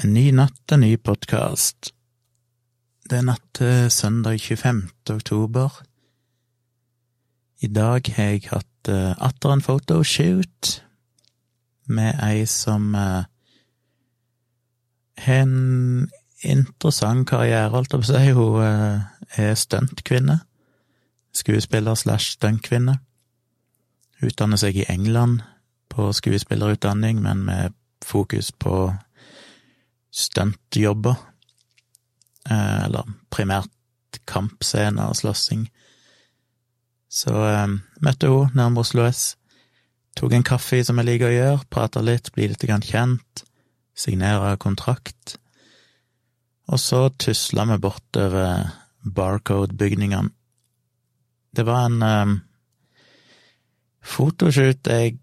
En ny natt, en ny podkast. Det er natt til søndag 25. oktober. I dag har jeg hatt uh, atter en photoshoot med ei som uh, har en interessant karriere, holdt jeg på å si. Hun uh, er stuntkvinne. Skuespiller slash stuntkvinne. Utdanner seg i England på skuespillerutdanning, men med fokus på stuntjobber. Eh, eller primært kampscener og slåssing. Så eh, møtte hun nærmere Oslo S. Tok en kaffe, som jeg liker å gjøre, prata litt, bli litt kjent, signere kontrakt. Og så tusla vi bortover Barcode-bygningene. Det var en eh, fotoshoot jeg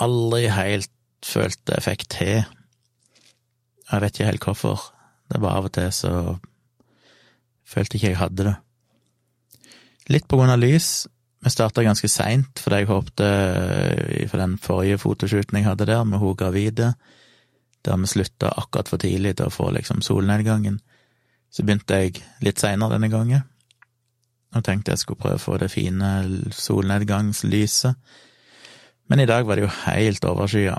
aldri helt følte jeg fikk til. Jeg vet ikke helt hvorfor. Det var av og til så følte ikke jeg hadde det. Litt på grunn av lys. Vi starta ganske seint, fordi jeg håpte for den forrige fotoshooten jeg hadde der, med hun gravide, der vi slutta akkurat for tidlig til å få liksom solnedgangen, så begynte jeg litt seinere denne gangen, og tenkte jeg skulle prøve å få det fine solnedgangslyset. Men i dag var det jo helt overskya.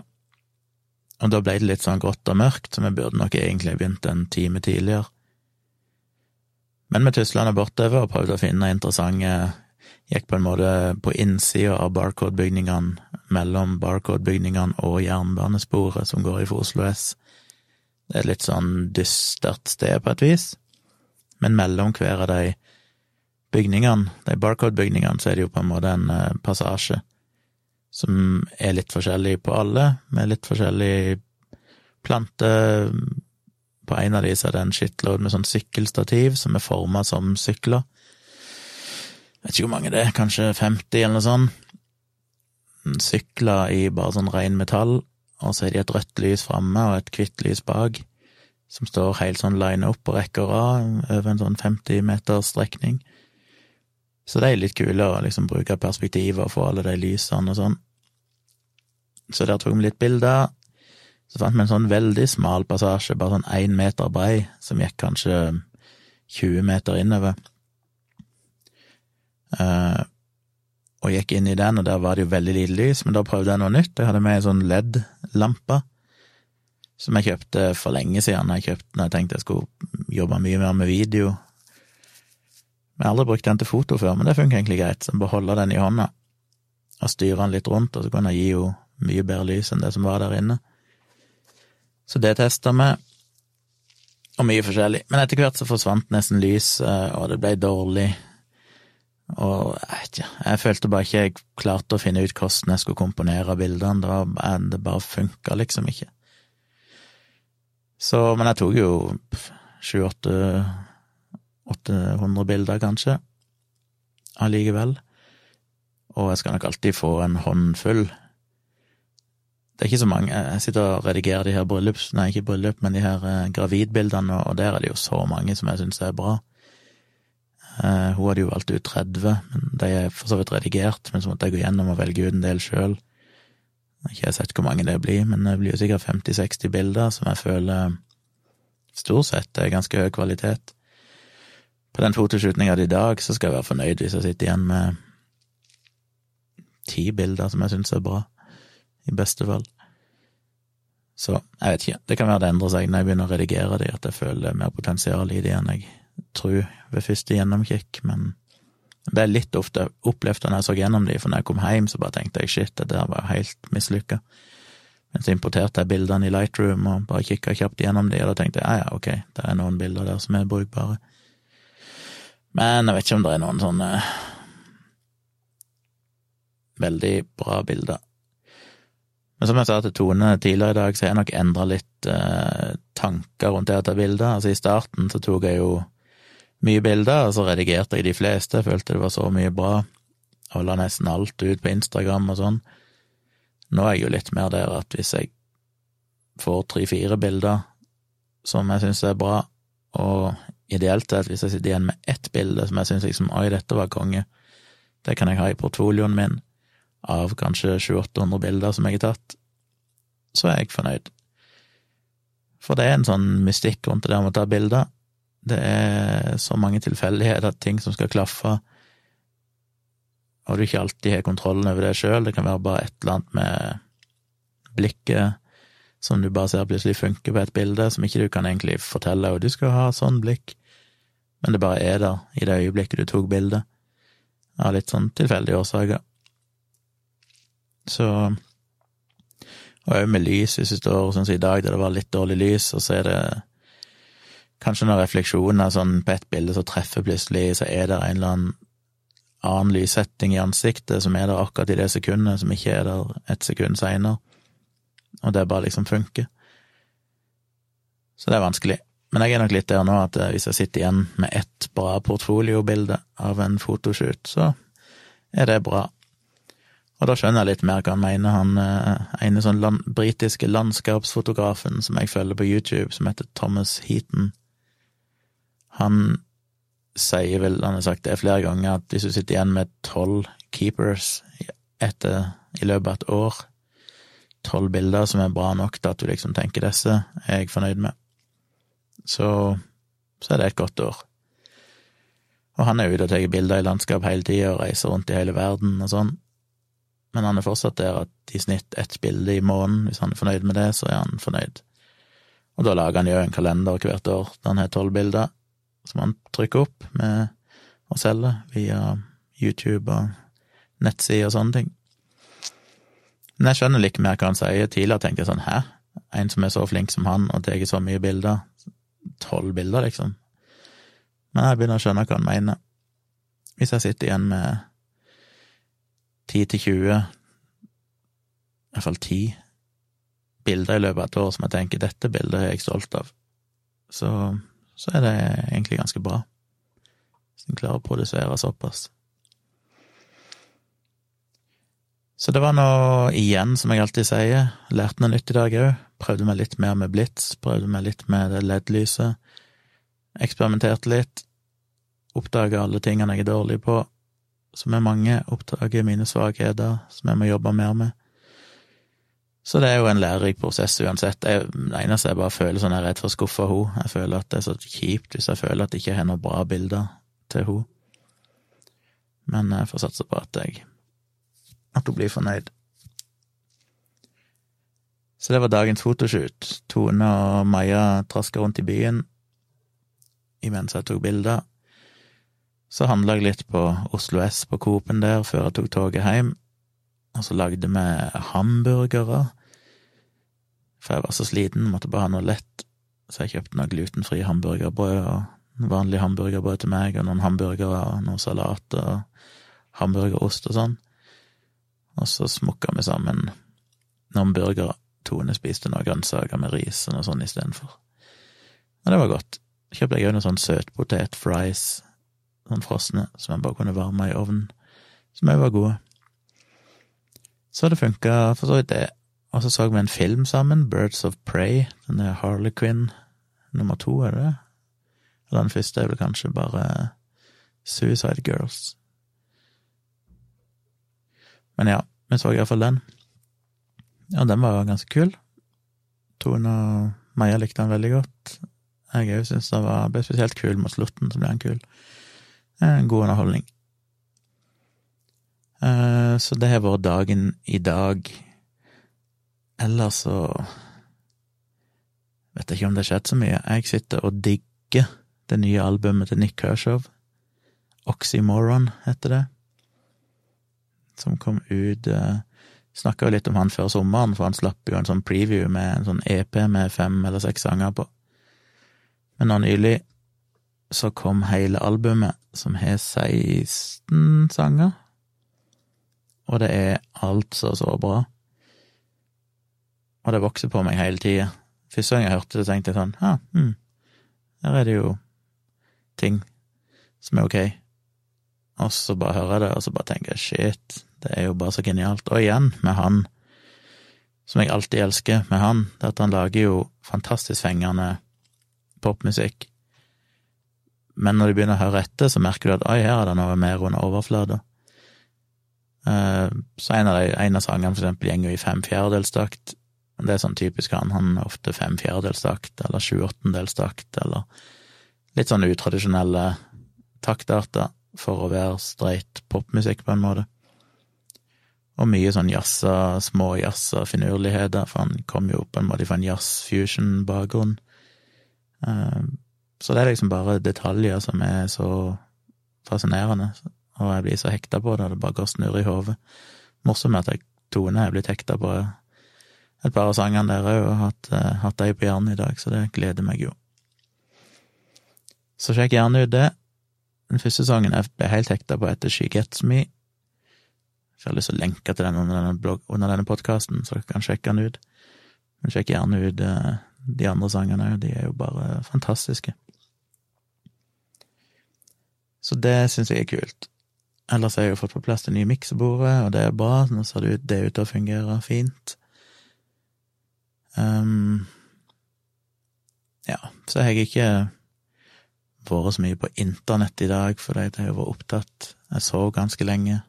Og da ble det litt sånn grått og mørkt, så vi burde nok egentlig begynt en time tidligere. Men vi tusla nå bortover og prøvde å finne interessante Gikk på en måte på innsida av Barcode-bygningene, mellom Barcode-bygningene og jernbanesporet som går i Oslo S. Det er et litt sånn dystert sted på et vis, men mellom hver av de bygningene, de Barcode-bygningene, så er det jo på en måte en eh, passasje som er litt forskjellig på alle, med litt forskjellig plante. På en av de så er det en shitload med sånn sykkelstativ som er forma som sykler. Jeg Vet ikke hvor mange det er, kanskje 50 eller noe sånt. Sykler i bare sånn ren metall, og så er de et rødt lys framme og et hvitt lys bak, som står helt sånn line opp og rad over en sånn 50 meters strekning. Så det er litt kulere å liksom bruke perspektivet og få alle de lysene og sånn. Så der tok vi litt bilder. Så fant vi en sånn veldig smal passasje, bare sånn én meter brei, som gikk kanskje 20 meter innover. Uh, og gikk inn i den, og der var det jo veldig lite lys, men da prøvde jeg noe nytt. Jeg hadde med ei sånn LED-lampe som jeg kjøpte for lenge siden. Jeg kjøpte når jeg tenkte jeg skulle jobbe mye mer med video jeg har aldri brukt den til foto før, men det funker egentlig greit. Så bare holde den i hånda og styre den litt rundt, og så kan jeg gi henne mye bedre lys enn det som var der inne. Så det testa vi, og mye forskjellig. Men etter hvert så forsvant nesten lyset, og det ble dårlig. Og jeg vet ikke, jeg følte bare ikke jeg klarte å finne ut hvordan jeg skulle komponere bildene. Det, var, det bare funka liksom ikke. Så, men jeg tok jo sju-åtte 800 bilder, kanskje, allikevel. Og jeg skal nok alltid få en håndfull. Det er ikke så mange. Jeg sitter og redigerer de her bryllups... Nei, ikke bryllup, men de her eh, gravidbildene, og der er det jo så mange som jeg syns er bra. Eh, hun hadde jo valgt ut 30, men de er for så vidt redigert, men så måtte jeg gå gjennom og velge ut en del sjøl. Ikke jeg sett hvor mange det blir, men det blir jo sikkert 50-60 bilder som jeg føler stort sett er ganske høy kvalitet. På den fotoshootinga i dag så skal jeg være fornøyd hvis jeg sitter igjen med ti bilder som jeg syns er bra, i beste fall. Så jeg vet ikke, det kan være det endrer seg når jeg begynner å redigere de, at jeg føler mer potensial i de enn jeg tror ved første gjennomkikk, men det er litt ofte opplevd når jeg så gjennom de, for når jeg kom hjem, så bare tenkte jeg shit, det der var jo helt mislykka. Men så importerte jeg bildene i Lightroom og bare kikka kjapt gjennom de, og da tenkte jeg ja, ja, ok, det er noen bilder der som er brukbare. Men jeg vet ikke om det er noen sånne veldig bra bilder. Men som jeg sa til Tone tidligere i dag, så har jeg nok endra litt eh, tanker rundt det å ta bilder. Altså I starten så tok jeg jo mye bilder, og så redigerte jeg de fleste. Følte det var så mye bra, og la nesten alt ut på Instagram og sånn. Nå er jeg jo litt mer der at hvis jeg får tre-fire bilder som jeg syns er bra, og ideelt sett, hvis jeg sitter igjen med ett bilde som jeg syns liksom oi, dette var konge, det kan jeg ha i portfolioen min av kanskje 700-800 bilder som jeg har tatt, så er jeg fornøyd. For det er en sånn mystikk rundt det om å ta bilder. Det er så mange tilfeldigheter, ting som skal klaffe, og du ikke alltid har kontrollen over det sjøl. Det kan være bare et eller annet med blikket som du bare ser plutselig funker på et bilde, som ikke du kan egentlig fortelle og du skal ha sånn blikk, men det bare er der i det øyeblikket du tok bildet, av litt sånn tilfeldige årsaker. Så Og òg med lys, hvis du står sånn som i dag, der det var litt dårlig lys, og så er det kanskje noen refleksjoner sånn på ett bilde, som treffer plutselig, så er det en eller annen annen lyssetting i ansiktet som er der akkurat i det sekundet, som ikke er der et sekund seinere, og det bare liksom funker. Så det er vanskelig. Men jeg er nok litt der nå at eh, hvis jeg sitter igjen med ett bra portfoliobilde av en fotoshoot, så er det bra. Og da skjønner jeg litt mer hva han mener, han eh, ene sånn land, britiske landskapsfotografen som jeg følger på YouTube, som heter Thomas Heaton. Han sier vel, han har sagt det flere ganger, at hvis du sitter igjen med tolv keepers etter, i løpet av et år, tolv bilder som er bra nok til at du liksom tenker disse er jeg fornøyd med, så, så er det et godt år. Og han er ute og tar bilder i landskap hele tida og reiser rundt i hele verden og sånn, men han er fortsatt der at i snitt ett bilde i måneden, hvis han er fornøyd med det, så er han fornøyd. Og da lager han jo en kalender hvert år der han har tolv bilder, som han trykker opp med og selger via YouTube og nettsider og sånne ting. Men jeg skjønner litt mer hva han sier. Tidligere tenkte jeg sånn, hæ? En som er så flink som han og tar så mye bilder? Tolv bilder, liksom? Men jeg begynner å skjønne hva han mener. Hvis jeg sitter igjen med ti til tjue, i hvert fall ti, bilder i løpet av et år som jeg tenker dette bildet er jeg stolt av, så så er det egentlig ganske bra. Hvis en klarer å produsere såpass. Så det var nå igjen, som jeg alltid sier, lærte noe nytt i dag òg. Prøvde meg litt mer med blits, prøvde meg litt med det LED-lyset. Eksperimenterte litt. Oppdaga alle tingene jeg er dårlig på, som er mange. Oppdager mine svakheter, som jeg må jobbe mer med. Så det er jo en lærerik prosess uansett. Jeg, det eneste jeg bare føler sånn, jeg er redd for å skuffe henne. Jeg føler at det er så kjipt hvis jeg føler at jeg ikke har noen bra bilder til henne. Men jeg får satse på at jeg at hun blir fornøyd. Så det var dagens fotoshoot. Tone og Maja traska rundt i byen imens jeg tok bilder. Så handla jeg litt på Oslo S på Coop-en der før jeg tok toget hjem. Og så lagde vi hamburgere, for jeg var så sliten, måtte bare ha noe lett, så jeg kjøpte noe glutenfri hamburgerbrød og vanlig hamburgerbrød til meg, og noen hamburgere og noe salat og hamburgerost og sånn. Og så smokka vi sammen noen burgere. Tone spiste noen grønnsaker med ris og noe sånt istedenfor. Og det var godt. Kjøpte jeg òg noen sånn søtpotet-fries, sånn frosne, som jeg bare kunne varme i ovnen, som òg var gode. Så det funka for så vidt, det. Og så så vi en film sammen, Birds of Prey, denne Harley Quinn nummer to, er det det? Eller den første er vel kanskje bare Suicide Girls. Men ja, vi så iallfall den. Og den var ganske kul. Tone og Maja likte den veldig godt. Jeg òg syntes den ble spesielt kul mot slutten, så ble den kul. En god underholdning. Eh, så det har vært dagen i dag. Ellers så vet jeg ikke om det har skjedd så mye. Jeg sitter og digger det nye albumet til Nick Kershaw. Oxymoron heter det. Som kom ut eh, Snakka jo litt om han før sommeren, for han slapp jo en sånn preview med en sånn EP med fem eller seks sanger på. Men nå nylig så kom hele albumet, som har 16 sanger, og det er altså så bra. Og det vokser på meg hele tida. Første gang jeg hørte det, tenkte jeg sånn ja, hm, her er det jo ting som er ok. Og så bare hører jeg det, og så bare tenker jeg shit, det er jo bare så genialt. Og igjen, med han, som jeg alltid elsker med han, det er at han lager jo fantastisk fengende popmusikk. Men når du begynner å høre etter, så merker du at oi, her er det noe mer under overflata. Eh, så en av, de, en av sangene for eksempel går i fem fjerdedelstakt, Det er sånn typisk han. Han er ofte fem fjerdedelstakt, eller sju åttendelstakt, eller litt sånn utradisjonelle taktarter for å være streit popmusikk, på en måte. Og mye sånn jazza, små jazza finurligheter, for han kom jo på en måte fra en jazz-fusion-bakgrunn. Eh, så det er liksom bare detaljer som er så fascinerende, og jeg blir så hekta på det, det bare går snurr i hodet. Morsomt at jeg Tone er blitt hekta på et par av sangene der òg, og hatt, uh, hatt de på hjernen i dag, så det gleder meg jo. Så sjekk gjerne ut det. Den første sangen jeg ble helt hekta på, heter She Gets Me. Jeg har lyst til å lenke til den under denne, blogg, denne podkasten, så dere kan sjekke den ut. Men sjekk gjerne ut uh, de andre sangene òg, de er jo bare fantastiske. Så det syns jeg er kult. Ellers har jeg jo fått på plass det nye miksebordet, og det er bra. Nå ser det ut, det ut til å fungere fint. Um, ja, så har jeg ikke vært så mye på internett i dag, fordi jeg har vært opptatt. Jeg sov ganske lenge,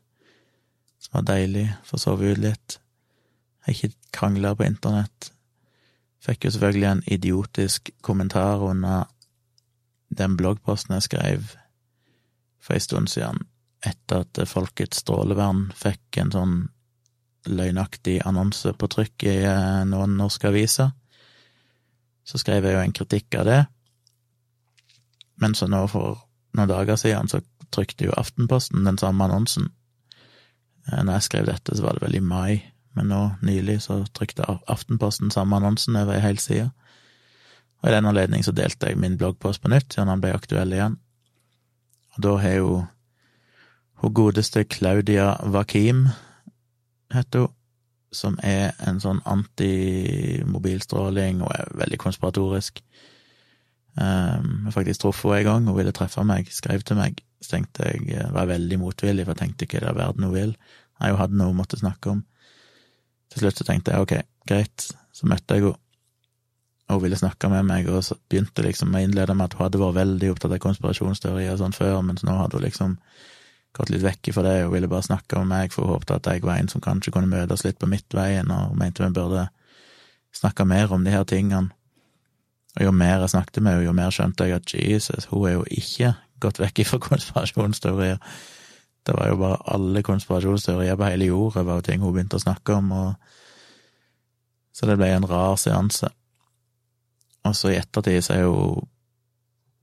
som var deilig. for å sove ut litt. Jeg har ikke krangla på internett. Fikk jo selvfølgelig en idiotisk kommentar under den bloggposten jeg skrev for ei stund siden etter at Folkets strålevern fikk en sånn løgnaktig annonse på trykk i eh, noen norske aviser. Så skrev jeg jo en kritikk av det, men så nå for noen dager siden så trykte jo Aftenposten den samme annonsen. Eh, når jeg skrev dette, så var det vel i mai, men nå nylig så trykte Aftenposten samme annonsen over ei hel side. Og i den anledning så delte jeg min bloggpost på nytt, siden han ble aktuell igjen. Og da har jo hun godeste Claudia Wakim, heter hun, som er en sånn antimobilstråling, og er veldig konspiratorisk. Um, jeg faktisk truffet henne en gang, hun ville treffe meg, skrev til meg. Så tenkte jeg, jeg var veldig motvillig, for jeg tenkte ikke det er verden hun vil. Nei, hun hadde noe hun måtte snakke om. Til slutt så tenkte jeg ok, greit, så møtte jeg henne, og hun ville snakke med meg, og så begynte liksom å innlede med at hun hadde vært veldig opptatt av konspirasjonsteorier og sånn før, mens nå hadde hun liksom gått litt vekk fra det og ville bare snakke med meg, for hun håpte at jeg var en som kanskje kunne møtes litt på midtveien, og mente vi burde snakke mer om de her tingene. Og jo mer jeg snakket med henne, jo mer skjønte jeg at Jesus, hun er jo ikke gått vekk fra konspirasjonsteorier. Det var jo bare alle konspirasjonsteorier på hele jorda var jo ting hun begynte å snakke om, og så det ble en rar seanse. Og så i ettertid så er jo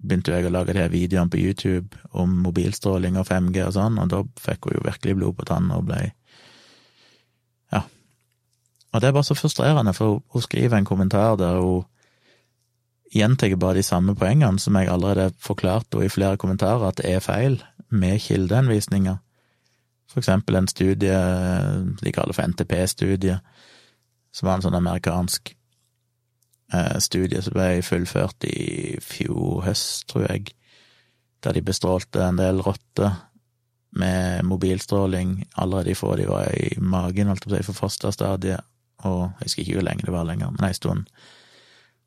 begynte jeg å lage de her videoene på YouTube om mobilstråling og 5G og sånn, og da fikk hun jo virkelig blod på tanna og ble Ja. Og det er bare så frustrerende, for hun skriver en kommentar der hun gjentar bare de samme poengene som jeg allerede har forklart i flere kommentarer, at det er feil, med kildeanvisninger. For eksempel en studie de kaller for NTP-studie, som var en sånn amerikansk Eh, studie som ble fullført i fjor høst, tror jeg, der de bestrålte en del rotter med mobilstråling allerede fra de var i magen, holdt jeg på å si, for fosterstadiet, og jeg husker ikke hvor lenge det var lenger, men ei stund.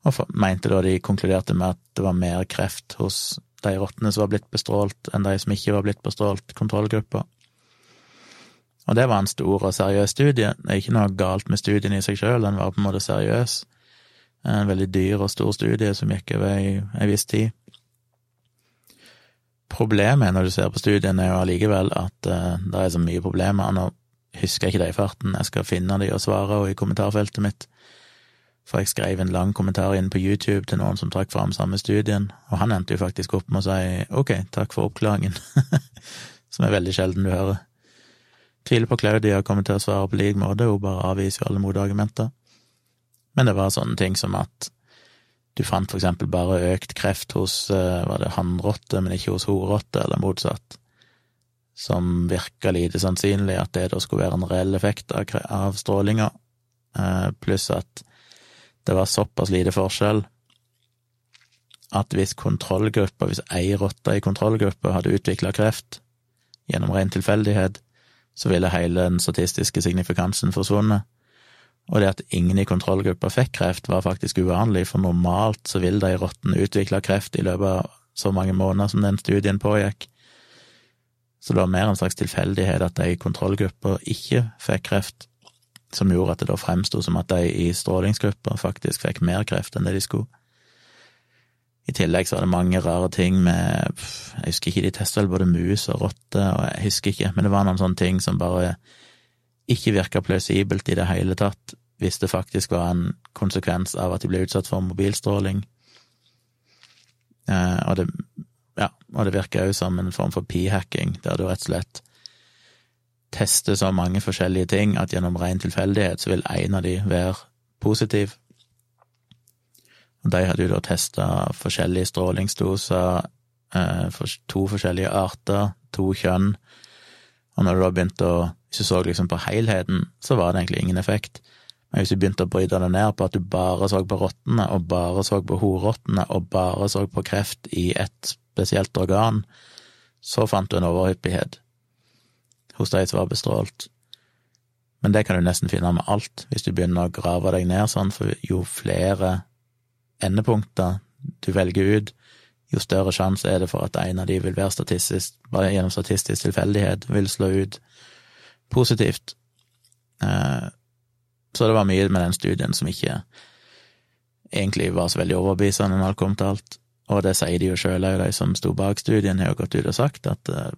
Og mente da de konkluderte med at det var mer kreft hos de rottene som var blitt bestrålt, enn de som ikke var blitt bestrålt, kontrollgruppa. Og det var en stor og seriøs studie. Det er ikke noe galt med studien i seg sjøl, den var på en måte seriøs. En veldig dyr og stor studie som gikk over ei, viss tid. Problemet når du ser på studien, er jo allikevel at uh, det er så mye problemer. Nå husker jeg ikke det i farten, jeg skal finne de og svare og i kommentarfeltet mitt. For jeg skrev en lang kommentar inn på YouTube til noen som trakk fram samme studien, og han endte jo faktisk opp med å si ok, takk for oppklaringen, som er veldig sjelden du hører. Tviler på Claudia kommer til å svare på lik måte, hun bare avviser jo alle motargumenter. Men det var sånne ting som at du fant for eksempel bare økt kreft hos eh, var det hannrotte, men ikke hos horrotte, eller motsatt, som virka lite sannsynlig at det da skulle være en reell effekt av strålinga, eh, pluss at det var såpass lite forskjell at hvis kontrollgruppa, hvis ei rotte i kontrollgruppa hadde utvikla kreft gjennom ren tilfeldighet, så ville hele den statistiske signifikansen forsvunnet. Og det at ingen i kontrollgruppa fikk kreft, var faktisk uvanlig, for normalt så vil de rottene utvikle kreft i løpet av så mange måneder som den studien pågikk. Så det var mer en slags tilfeldighet at de i kontrollgruppa ikke fikk kreft. Som gjorde at det da fremsto som at de i strålingsgruppa faktisk fikk mer kreft enn det de skulle. I tillegg så var det mange rare ting med Jeg husker ikke, de testa vel både mus og rotte, og jeg husker ikke, men det var noen sånne ting som bare ikke virka plausibelt i det hele tatt, hvis det faktisk var en konsekvens av at de ble utsatt for mobilstråling. Eh, og det, ja, og det virker òg som en form for p-hacking, der du rett og slett tester så mange forskjellige ting at gjennom ren tilfeldighet så vil en av de være positiv. Og de hadde jo da testa forskjellige strålingsdoser eh, for to forskjellige arter, to kjønn, og når du da begynte å Hvis du så liksom på helheten, så var det egentlig ingen effekt. Men hvis du begynte å bryte det ned på at du bare så på rottene, og bare så på horrottene, og bare så på kreft i ett spesielt organ, så fant du en overhyppighet hos de som var bestrålt. Men det kan du nesten finne med alt, hvis du begynner å grave deg ned sånn, for jo flere endepunkter du velger ut, jo større sjanse er det for at en av de vil være statistisk, bare gjennom statistisk tilfeldighet, vil slå ut positivt. Eh, så det var mye med den studien som ikke egentlig var så veldig overbevisende når det kom til alt. Og det sier de jo sjøl òg, de som sto bak studien, har jo gått ut og sagt at eh,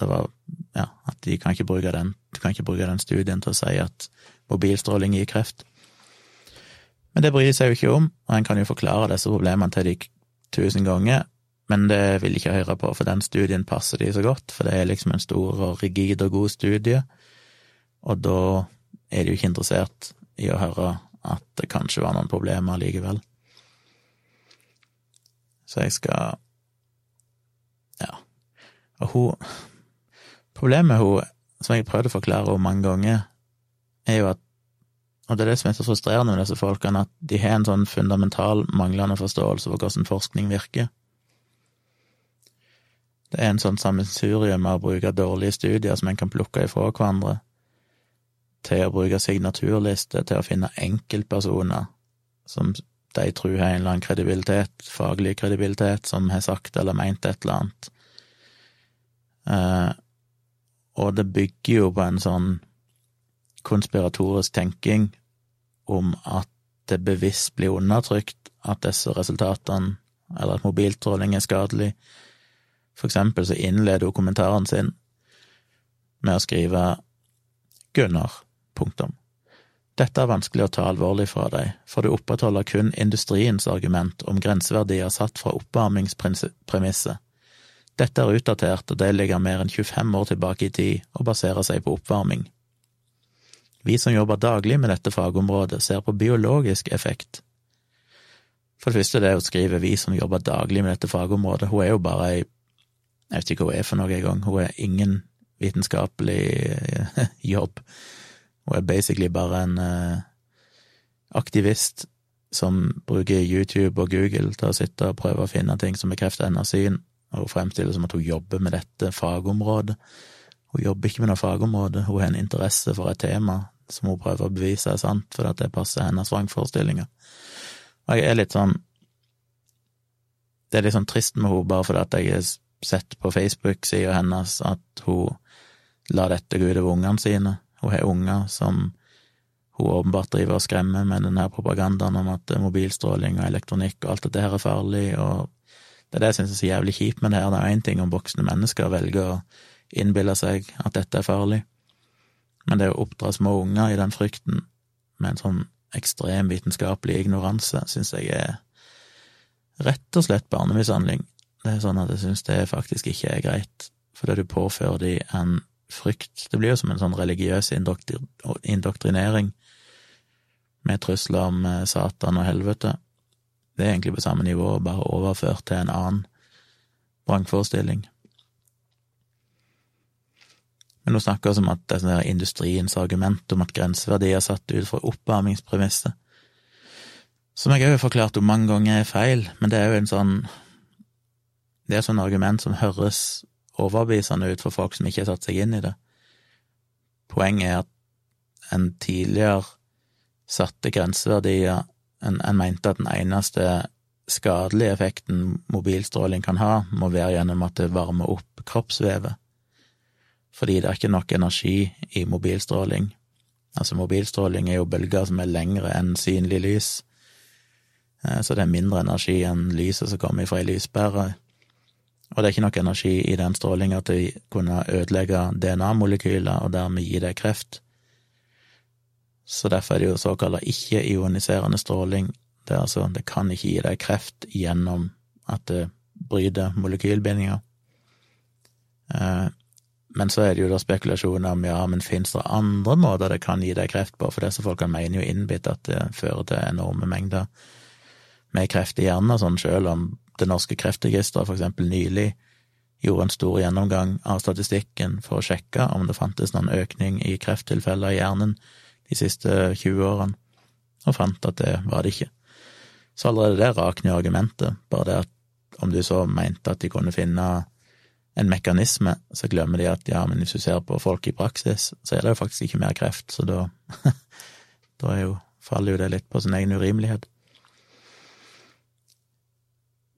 det var ja, at de kan ikke bruke den, du kan ikke bruke den studien til å si at mobilstråling gir kreft. Men det bryr seg jo ikke om, og en kan jo forklare disse problemene til de tusen ganger, men det vil de ikke høre på, for den studien passer de så godt, for det er liksom en stor og rigid og god studie, og da er de jo ikke interessert i å høre at det kanskje var noen problemer likevel. Så jeg skal Ja. Og hun Problemet med hun, som jeg prøvde å forklare henne mange ganger, er jo at og det er det som er så frustrerende med disse folkene, at de har en sånn fundamental manglende forståelse for hvordan forskning virker. Det er en sånn sammensurium med å bruke dårlige studier som en kan plukke ifra hverandre, til å bruke signaturlister til å finne enkeltpersoner som de tror har en eller annen kredibilitet, faglig kredibilitet, som har sagt eller meint et eller annet. Og det bygger jo på en sånn konspiratorisk tenking om at det bevisst blir undertrykt at disse resultatene, eller at mobiltråling er skadelig. For eksempel så innleder hun kommentaren sin med å skrive Gunnar, punktum. Dette er vanskelig å ta alvorlig fra deg, for du opprettholder kun industriens argument om grenseverdier satt fra oppvarmingspremisset. Dette er utdatert, og det ligger mer enn 25 år tilbake i tid og baserer seg på oppvarming. Vi som jobber daglig med dette fagområdet, ser på biologisk effekt. For det første, det hun å skrive 'vi som jobber daglig med dette fagområdet'. Hun er jo bare ei Jeg vet ikke hva hun er for noe engang. Hun er ingen vitenskapelig eh, jobb. Hun er basically bare en uh, aktivist som bruker YouTube og Google til å sitte og prøve å finne ting som bekrefter hennes syn, og hun fremstiller som at hun jobber med dette fagområdet. Hun jobber ikke med noe fagområde, hun har en interesse for et tema som hun prøver å bevise er sant, fordi at det passer hennes vrangforestillinger. Og jeg er litt sånn Det er litt sånn trist med henne, bare fordi at jeg har sett på Facebook-sida hennes at hun lar dette gå utover ungene sine. Hun har unger som hun åpenbart driver og skremmer med denne propagandaen om at mobilstråling og elektronikk og alt dette her er farlig, og det er det jeg synes er så jævlig kjipt med det her. Det er én ting om voksne mennesker velger å innbille seg at dette er farlig, men det å oppdra små unger i den frykten med en sånn ekstrem vitenskapelig ignoranse, syns jeg er rett og slett barnemishandling. Det er sånn at jeg syns det faktisk ikke er greit, fordi du påfører de en frykt. Det blir jo som en sånn religiøs indoktrinering med trusler om eh, Satan og helvete. Det er egentlig på samme nivå, bare overført til en annen vrangforestilling. Men hun snakker også om at det er industriens argument om at grenseverdier er satt ut fra oppvarmingspremisset, som jeg òg har forklart om mange ganger er feil, men det er jo en sånn Det er et sånt argument som høres overbevisende ut for folk som ikke har satt seg inn i det. Poenget er at en tidligere satte grenseverdier en, en mente at den eneste skadelige effekten mobilstråling kan ha, må være gjennom at det varmer opp kroppsvevet fordi det er ikke nok energi i mobilstråling, Altså, mobilstråling er jo bølger som er lengre enn synlig lys, eh, så det er mindre energi enn lyset som kommer fra ei lyspære. Og det er ikke nok energi i den strålinga til å kunne ødelegge DNA-molekyler og dermed gi deg kreft. Så derfor er det jo såkalla ikke-ioniserende stråling. Det, altså, det kan ikke gi deg kreft gjennom at det bryter molekylbindinger. Eh, men så er det jo da spekulasjoner om ja, men finnes det andre måter det kan gi deg kreft på, for disse folkene mener jo innbitt at det fører til enorme mengder med kreft i hjernen sånn, selv om Det norske kreftregisteret for eksempel nylig gjorde en stor gjennomgang av statistikken for å sjekke om det fantes noen økning i krefttilfeller i hjernen de siste 20 årene, og fant at det var det ikke. Så allerede det rakner argumentet, bare det at om du så mente at de kunne finne en mekanisme, så glemmer de at ja, men hvis du ser på folk i praksis, så er det jo faktisk ikke mer kreft, så da, da jo, faller jo det litt på sin egen urimelighet.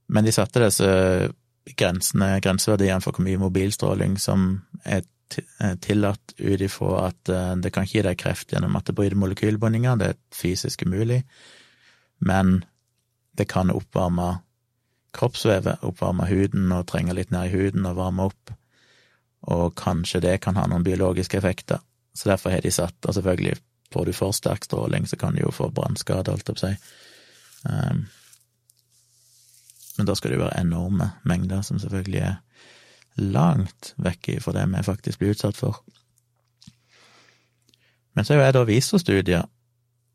Men de satte disse grensene, grenseverdiene for hvor mye mobilstråling som er tillatt ut ifra at eh, det kan ikke gi deg kreft gjennom at det bryter molekylbindinger, det er fysisk umulig, men det kan oppvarme kroppsvevet, oppvarme huden og trenge litt ned i huden og varme opp, og kanskje det kan ha noen biologiske effekter. Så derfor har de satt, og selvfølgelig får du for sterk stråling, så kan du jo få brannskade, holdt jeg på å si. Um, men da skal det jo være enorme mengder, som selvfølgelig er langt vekk fra det vi faktisk blir utsatt for. Men så er jeg da vist til studier,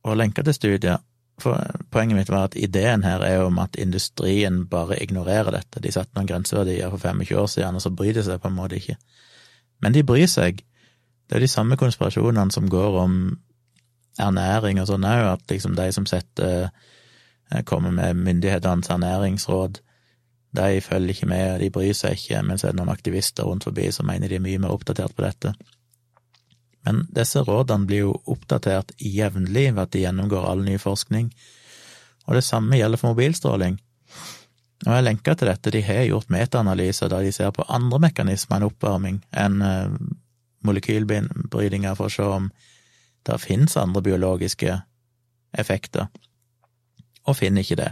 og lenka til studier, for poenget mitt var at ideen her er jo om at industrien bare ignorerer dette. De satte noen grenseverdier for 25 år siden, og så bryr de seg på en måte ikke. Men de bryr seg. Det er jo de samme konspirasjonene som går om ernæring og sånn òg, at liksom de som setter eh, kommer med myndighetenes ernæringsråd, de følger ikke med, de bryr seg ikke, men så er det noen aktivister rundt forbi som mener de er mye mer oppdatert på dette. Men disse rådene blir jo oppdatert jevnlig ved at de gjennomgår all ny forskning, og det samme gjelder for mobilstråling. Og jeg lenker til dette, de har gjort metaanalyser der de ser på andre mekanismer enn oppvarming, enn eh, molekylbrytinger, for å se om det finnes andre biologiske effekter, og finner ikke det.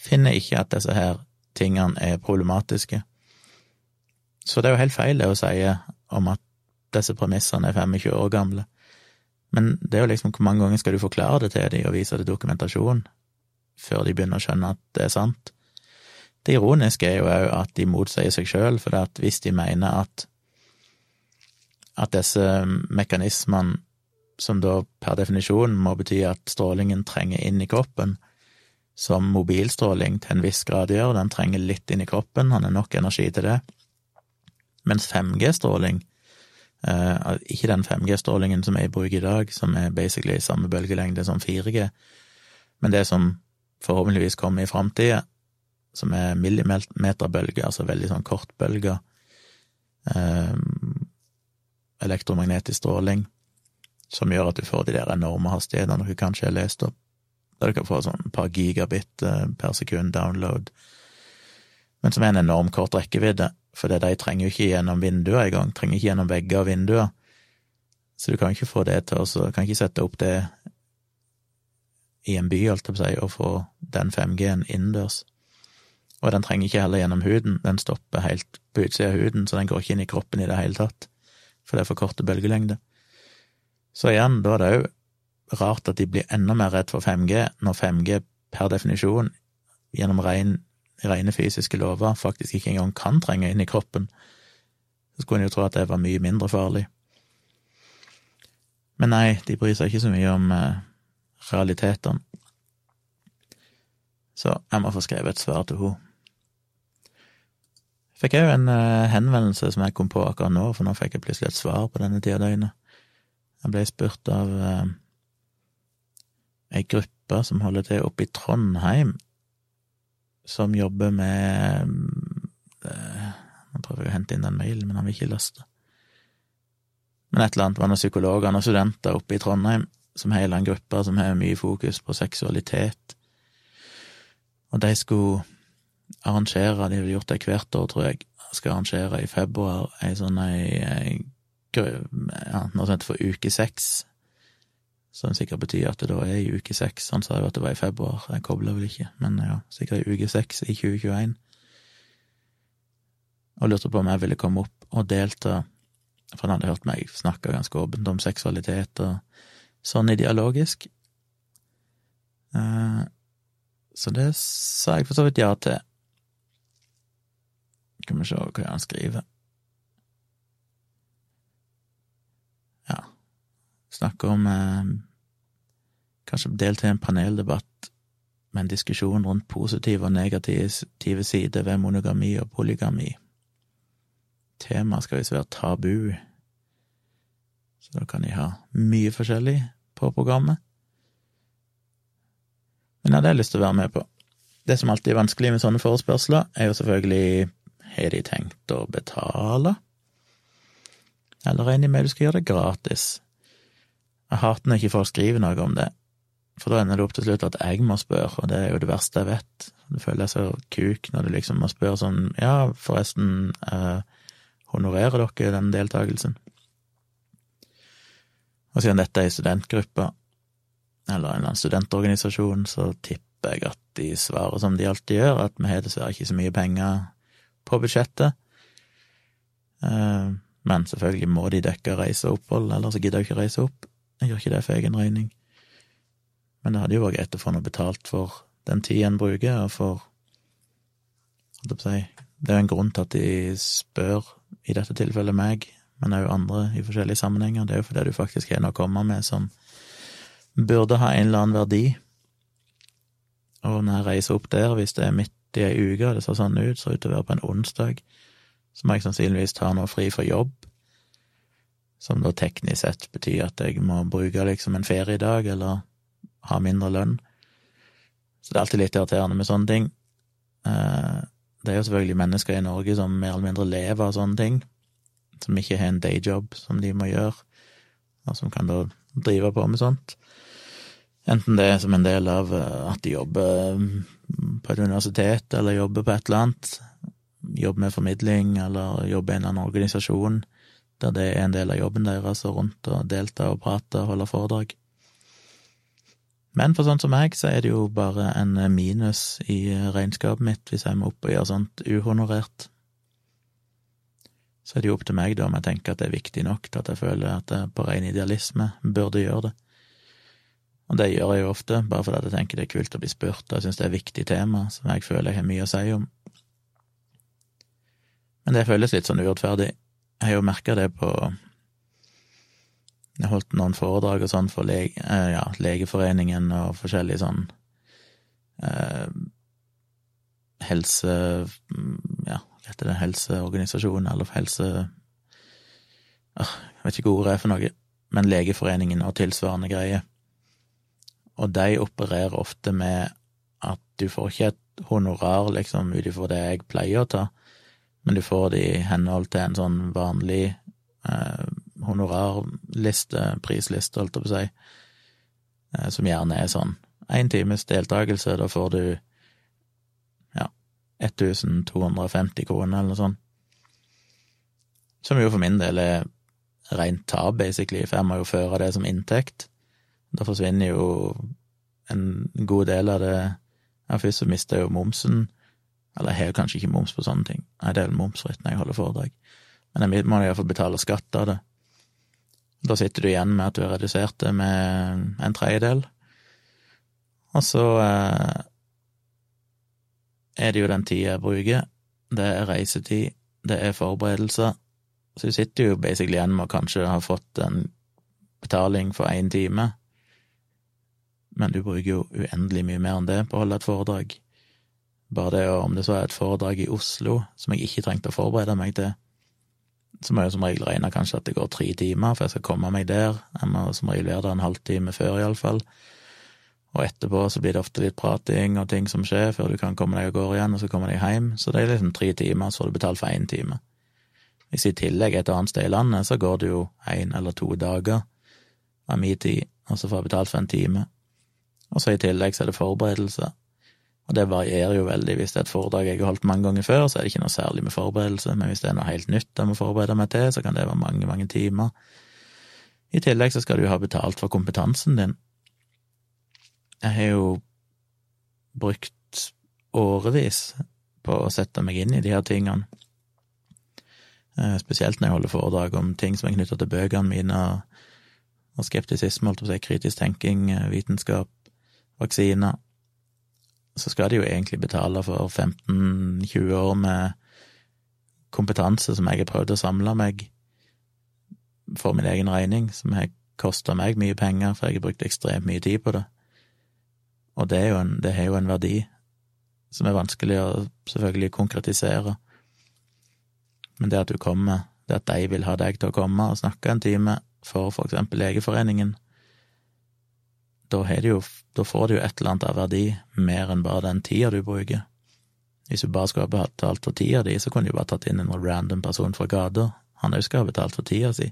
Finner ikke at disse her tingene er problematiske. Så det er jo helt feil det å si om at disse premissene er 25 år gamle. Men det er jo liksom hvor mange ganger skal du forklare det til dem og vise det dokumentasjon før de begynner å skjønne at det er sant? Det ironiske er jo òg at de motsier seg sjøl, for at hvis de mener at at disse mekanismene, som da per definisjon må bety at strålingen trenger inn i kroppen, som mobilstråling til en viss grad gjør, den trenger litt inn i kroppen, han har nok energi til det, mens 5G-stråling eh, ikke den 5G-strålingen som er i bruk i dag, som er basically samme bølgelengde som 4G, men det som forhåpentligvis kommer i framtida, som er millimeterbølger, altså veldig sånn kortbølger, eh, elektromagnetisk stråling, som gjør at du får de der enorme hastighetene dere kanskje har lest opp, der du kan få sånn et par gigabit uh, per sekund download, men som er en enorm kort rekkevidde for de trenger jo ikke gjennom vinduer engang, trenger ikke gjennom vegger og vinduer. Så du kan ikke få det til å Kan ikke sette opp det i en by, holdt jeg på å si, og få den 5G-en innendørs. Og den trenger ikke heller gjennom huden, den stopper helt på utsida av huden, så den går ikke inn i kroppen i det hele tatt, for det er for korte bølgelengder. Så igjen, da er det òg rart at de blir enda mer redd for 5G, når 5G per definisjon, gjennom ren rene fysiske lover faktisk ikke engang kan trenge inn i kroppen, så skulle en jo tro at det var mye mindre farlig. Men nei, de bryr seg ikke så mye om eh, realitetene. Så jeg må få skrevet et svar til henne. Jeg jo en eh, henvendelse som jeg kom på akkurat nå, for nå fikk jeg plutselig et svar på denne tida døgnet. Jeg ble spurt av eh, ei gruppe som holder til oppe i Trondheim, som jobber med eh, Nå prøver jeg å hente inn den mailen, men han vil ikke laste. Men et eller annet var noen psykologer og studenter oppe i Trondheim som hele en gruppe som har mye fokus på seksualitet. Og de skulle arrangere, de har gjort det hvert år, tror jeg, skal arrangere i februar ei sånn ei, ei ja, noe som heter for Uke seks, som sikkert betyr at det da er i uke seks. Han sa jo at det var i februar, jeg kobla vel ikke, men ja, sikkert i uke seks i 2021. Og lurte på om jeg ville komme opp og delta, for han hadde hørt meg snakke ganske åpent om seksualitet og sånn ideologisk. Eh, så det sa jeg for så vidt ja til. Skal vi se hva han skriver. Ja, snakke om eh, Kanskje delta i en paneldebatt med en diskusjon rundt positive og negative sider ved monogami og polygami. Temaet skal visst være tabu, så da kan de ha mye forskjellig på programmet. Men ja, det har jeg lyst til å være med på. Det som alltid er vanskelig med sånne forespørsler, er jo selvfølgelig har de tenkt å betale? Eller regner de med du skal gjøre det gratis? Jeg hater når ikke folk skriver noe om det, for da ender det opp til slutt at jeg må spørre, og det er jo det verste jeg vet. Du føler deg så kuk når du liksom må spørre sånn Ja, forresten, eh, honorerer dere den deltakelsen? Og siden dette er ei studentgruppe, eller en eller annen studentorganisasjon, så tipper jeg at de svarer som de alltid gjør, at vi har dessverre ikke så mye penger på budsjettet. Eh, men selvfølgelig må de dekke reise og opphold, ellers gidder jeg ikke reise opp. Jeg gjør ikke det for egen regning. Men det hadde jo vært greit å få noe betalt for den tida en bruker, og for Det er jo en grunn til at de spør, i dette tilfellet meg, men òg andre i forskjellige sammenhenger. Det er jo fordi du faktisk har noe å komme med som burde ha en eller annen verdi. Og når jeg reiser opp der, hvis det er midt i ei uke, og det ser sånn ut, ser ut til å være på en onsdag, så må jeg sannsynligvis ta noe fri fra jobb, som da teknisk sett betyr at jeg må bruke liksom en feriedag, eller ha mindre lønn. Så det er alltid litt irriterende med sånne ting. Eh, det er jo selvfølgelig mennesker i Norge som mer eller mindre lever av sånne ting, som ikke har en dayjob som de må gjøre, og som kan da drive på med sånt. Enten det er som en del av eh, at de jobber mm, på et universitet, eller jobber på et eller annet, jobber med formidling, eller jobber i en eller annen organisasjon, der det er en del av jobben deres, å rundt og delta og prate og holde foredrag. Men for sånn som meg, så er det jo bare en minus i regnskapet mitt hvis jeg må opp og gjøre sånt uhonorert. Så er det jo opp til meg, da, om jeg tenker at det er viktig nok til at jeg føler at jeg på ren idealisme burde gjøre det. Og det gjør jeg jo ofte, bare fordi jeg tenker det er kult å bli spurt, og jeg syns det er et viktig tema som jeg føler jeg har mye å si om. Men det føles litt sånn urettferdig. Jeg har jo merka det på Jeg holdt noen foredrag og sånn for lege, eh, ja, Legeforeningen og forskjellige sånn eh, helse... Ja, hva heter det, helseorganisasjon, eller helse... Jeg vet ikke hva ordet er for noe, men Legeforeningen og tilsvarende greier og de opererer ofte med at du får ikke et honorar liksom ut ifra det jeg pleier å ta, men du får det i henhold til en sånn vanlig eh, honorarliste, prisliste, holdt jeg på å si, eh, som gjerne er sånn én times deltakelse, da får du ja, 1250 kroner eller noe sånt. Som jo for min del er rent tap, basically, for jeg må jo føre det som inntekt. Da forsvinner jo en god del av det ja, Først så mister jeg jo momsen. Eller jeg har kanskje ikke moms på sånne ting. Nei, det er vel momsfritt når jeg holder foredrag. Men jeg må iallfall betale skatt av det. Da sitter du igjen med at du har redusert det med en tredjedel. Og så eh, er det jo den tida jeg bruker. Det er reisetid, det er forberedelser. Så du sitter jo basically igjen med å kanskje ha fått en betaling for én time men du bruker jo uendelig mye mer enn det på å holde et foredrag. Bare det om det så er et foredrag i Oslo som jeg ikke trengte å forberede meg til, så må jeg som regel regne kanskje at det går tre timer, for jeg skal komme meg der. Jeg må som regel være der en halvtime før, iallfall. Og etterpå så blir det ofte litt prating og ting som skjer, før du kan komme deg av gårde igjen, og så kommer deg hjem. Så det er liksom tre timer, så får du betalt for én time. Hvis i tillegg et annet sted i landet, så går det jo én eller to dager av min tid, og så får jeg betalt for en time. Og så i tillegg så er det forberedelse. Og det varierer jo veldig. Hvis det er et foredrag jeg har holdt mange ganger før, så er det ikke noe særlig med forberedelse, men hvis det er noe helt nytt jeg må forberede meg til, så kan det være mange, mange timer I tillegg så skal du ha betalt for kompetansen din. Jeg har jo brukt årevis på å sette meg inn i de her tingene. Eh, spesielt når jeg holder foredrag om ting som er knytta til bøkene mine, og skeptisisme, holdt på å si, kritisk tenking, eh, vitenskap, vaksiner. Så skal de jo egentlig betale for 15-20 år med kompetanse som jeg har prøvd å samle meg for min egen regning, som har kosta meg mye penger, for jeg har brukt ekstremt mye tid på det. Og det, er jo jo en verdi som er vanskelig å selvfølgelig konkretisere. Men det at du kommer, det at de vil ha deg til å komme og snakke en time for for eksempel Legeforeningen, da, jo, da får du jo et eller annet av verdi mer enn bare den tida du bruker. Hvis du bare skulle ha betalt for tida di, så kunne du bare tatt inn en random person fra gata. Han òg skal ha betalt for tida si.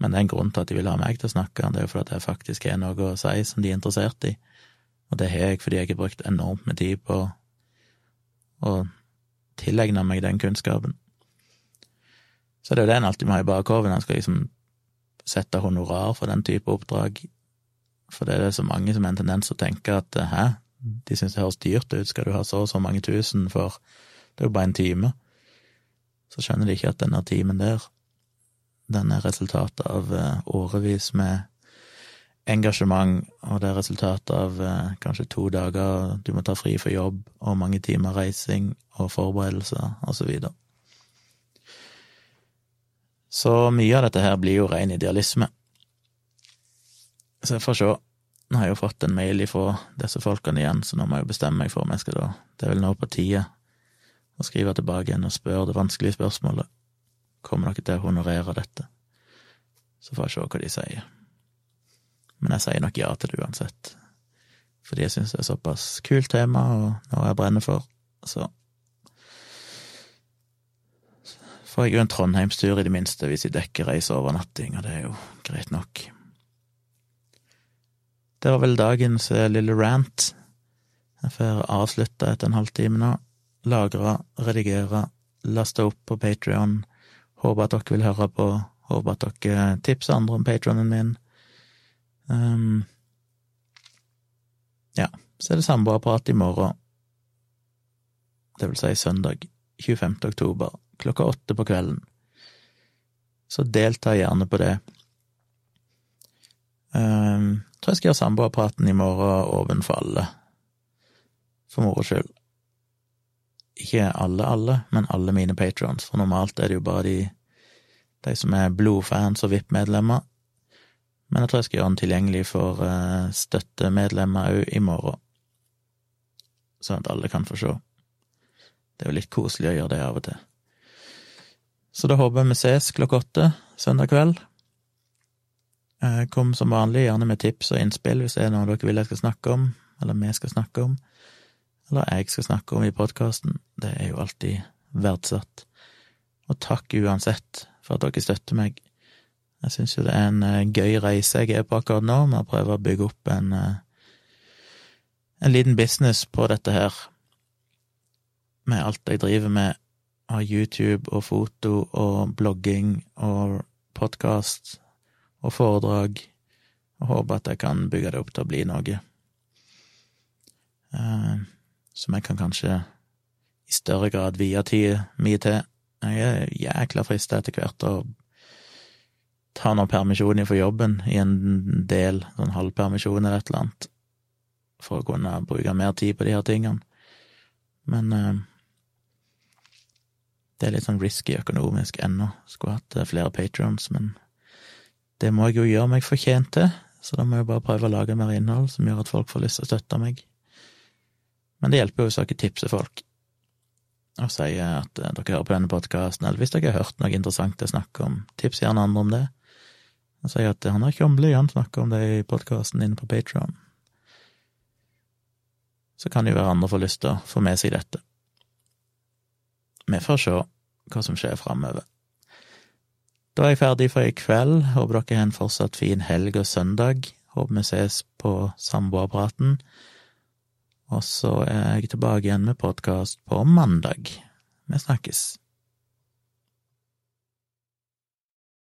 Men det er en grunn til at de vil ha meg til å snakke, det er jo fordi jeg faktisk har noe å si som de er interessert i. Og det har jeg fordi jeg har brukt enormt med tid på å tilegne meg den kunnskapen. Så det er jo det en alltid må ha i bakhodet. En skal liksom sette honorar for den type oppdrag. For det er det så mange som har en tendens til å tenke at hæ, de syns det høres dyrt ut, skal du ha så og så mange tusen for det er jo bare en time. Så skjønner de ikke at denne timen der, den er resultatet av eh, årevis med engasjement, og det er resultatet av eh, kanskje to dager du må ta fri for jobb, og mange timer reising og forberedelser, og så videre. Så mye av dette her blir jo ren idealisme. Så jeg får se. Nå har jeg jo fått en mail ifra disse folkene igjen, så nå må jeg jo bestemme meg for om jeg skal da Det er vel nå på tide å skrive tilbake igjen og spørre det vanskelige spørsmålet. Kommer dere til å honorere dette? Så får jeg se hva de sier. Men jeg sier nok ja til det uansett. Fordi jeg syns det er såpass kult tema, og noe jeg brenner for. Så får jeg jo en Trondheimstur, i det minste, hvis jeg dekker reiseovernatting, og det er jo greit nok. Det var vel dagens lille rant. Jeg får avslutta etter en halvtime nå. Lagre, redigere, laste opp på Patrion. Håper at dere vil høre på. Håper at dere tipser andre om patronen min. Um, ja, så er det samboerprat i morgen. Det vil si søndag 25. oktober klokka åtte på kvelden. Så delta gjerne på det. Um, tror jeg skal gjøre samboerpraten i morgen åpen for alle. For moro skyld. Ikke alle, alle, men alle mine patrons, for normalt er det jo bare de, de som er blodfans og VIP-medlemmer men jeg tror jeg skal gjøre den tilgjengelig for uh, støttemedlemmer òg i morgen, sånn at alle kan få se. Det er jo litt koselig å gjøre det av og til. Så da håper jeg vi ses klokka åtte søndag kveld. Uh, kom som vanlig gjerne med tips og innspill hvis det er noe dere vil jeg skal snakke om, eller vi skal snakke om, eller jeg skal snakke om i podkasten. Det er jo alltid verdsatt. Og takk uansett for at dere støtter meg. Jeg syns jo det er en uh, gøy reise jeg er på akkurat nå, med å prøve å bygge opp en, uh, en liten business på dette her, med alt jeg driver med av YouTube og foto og blogging og podkast og foredrag, og håper at jeg kan bygge det opp til å bli noe uh, som jeg kan kanskje i større grad vie tid mye til. Jeg er jækla frista etter hvert å ta noe permisjon for jobben i en del, sånn halvpermisjon eller et eller annet, for å kunne bruke mer tid på de her tingene. Men eh, det er litt sånn risky økonomisk ennå. Skulle hatt eh, flere patrons, men det må jeg jo gjøre meg fortjent til, så da må jeg bare prøve å lage mer innhold som gjør at folk får lyst til å støtte meg. Men det hjelper jo hvis dere tipser folk og sier at eh, dere hører på denne podkasten, eller hvis dere har hørt noe interessant å snakke om, tips gjerne andre om det. Og sier at han har Tjomli, han snakker om det i podkasten inne på Patron. Så kan jo være andre får lyst til å få med seg dette. Vi får se hva som skjer framover. Da er jeg ferdig for i kveld. Håper dere har en fortsatt fin helg og søndag. Håper vi ses på Samboerpraten. Og så er jeg tilbake igjen med podkast på mandag. Vi snakkes.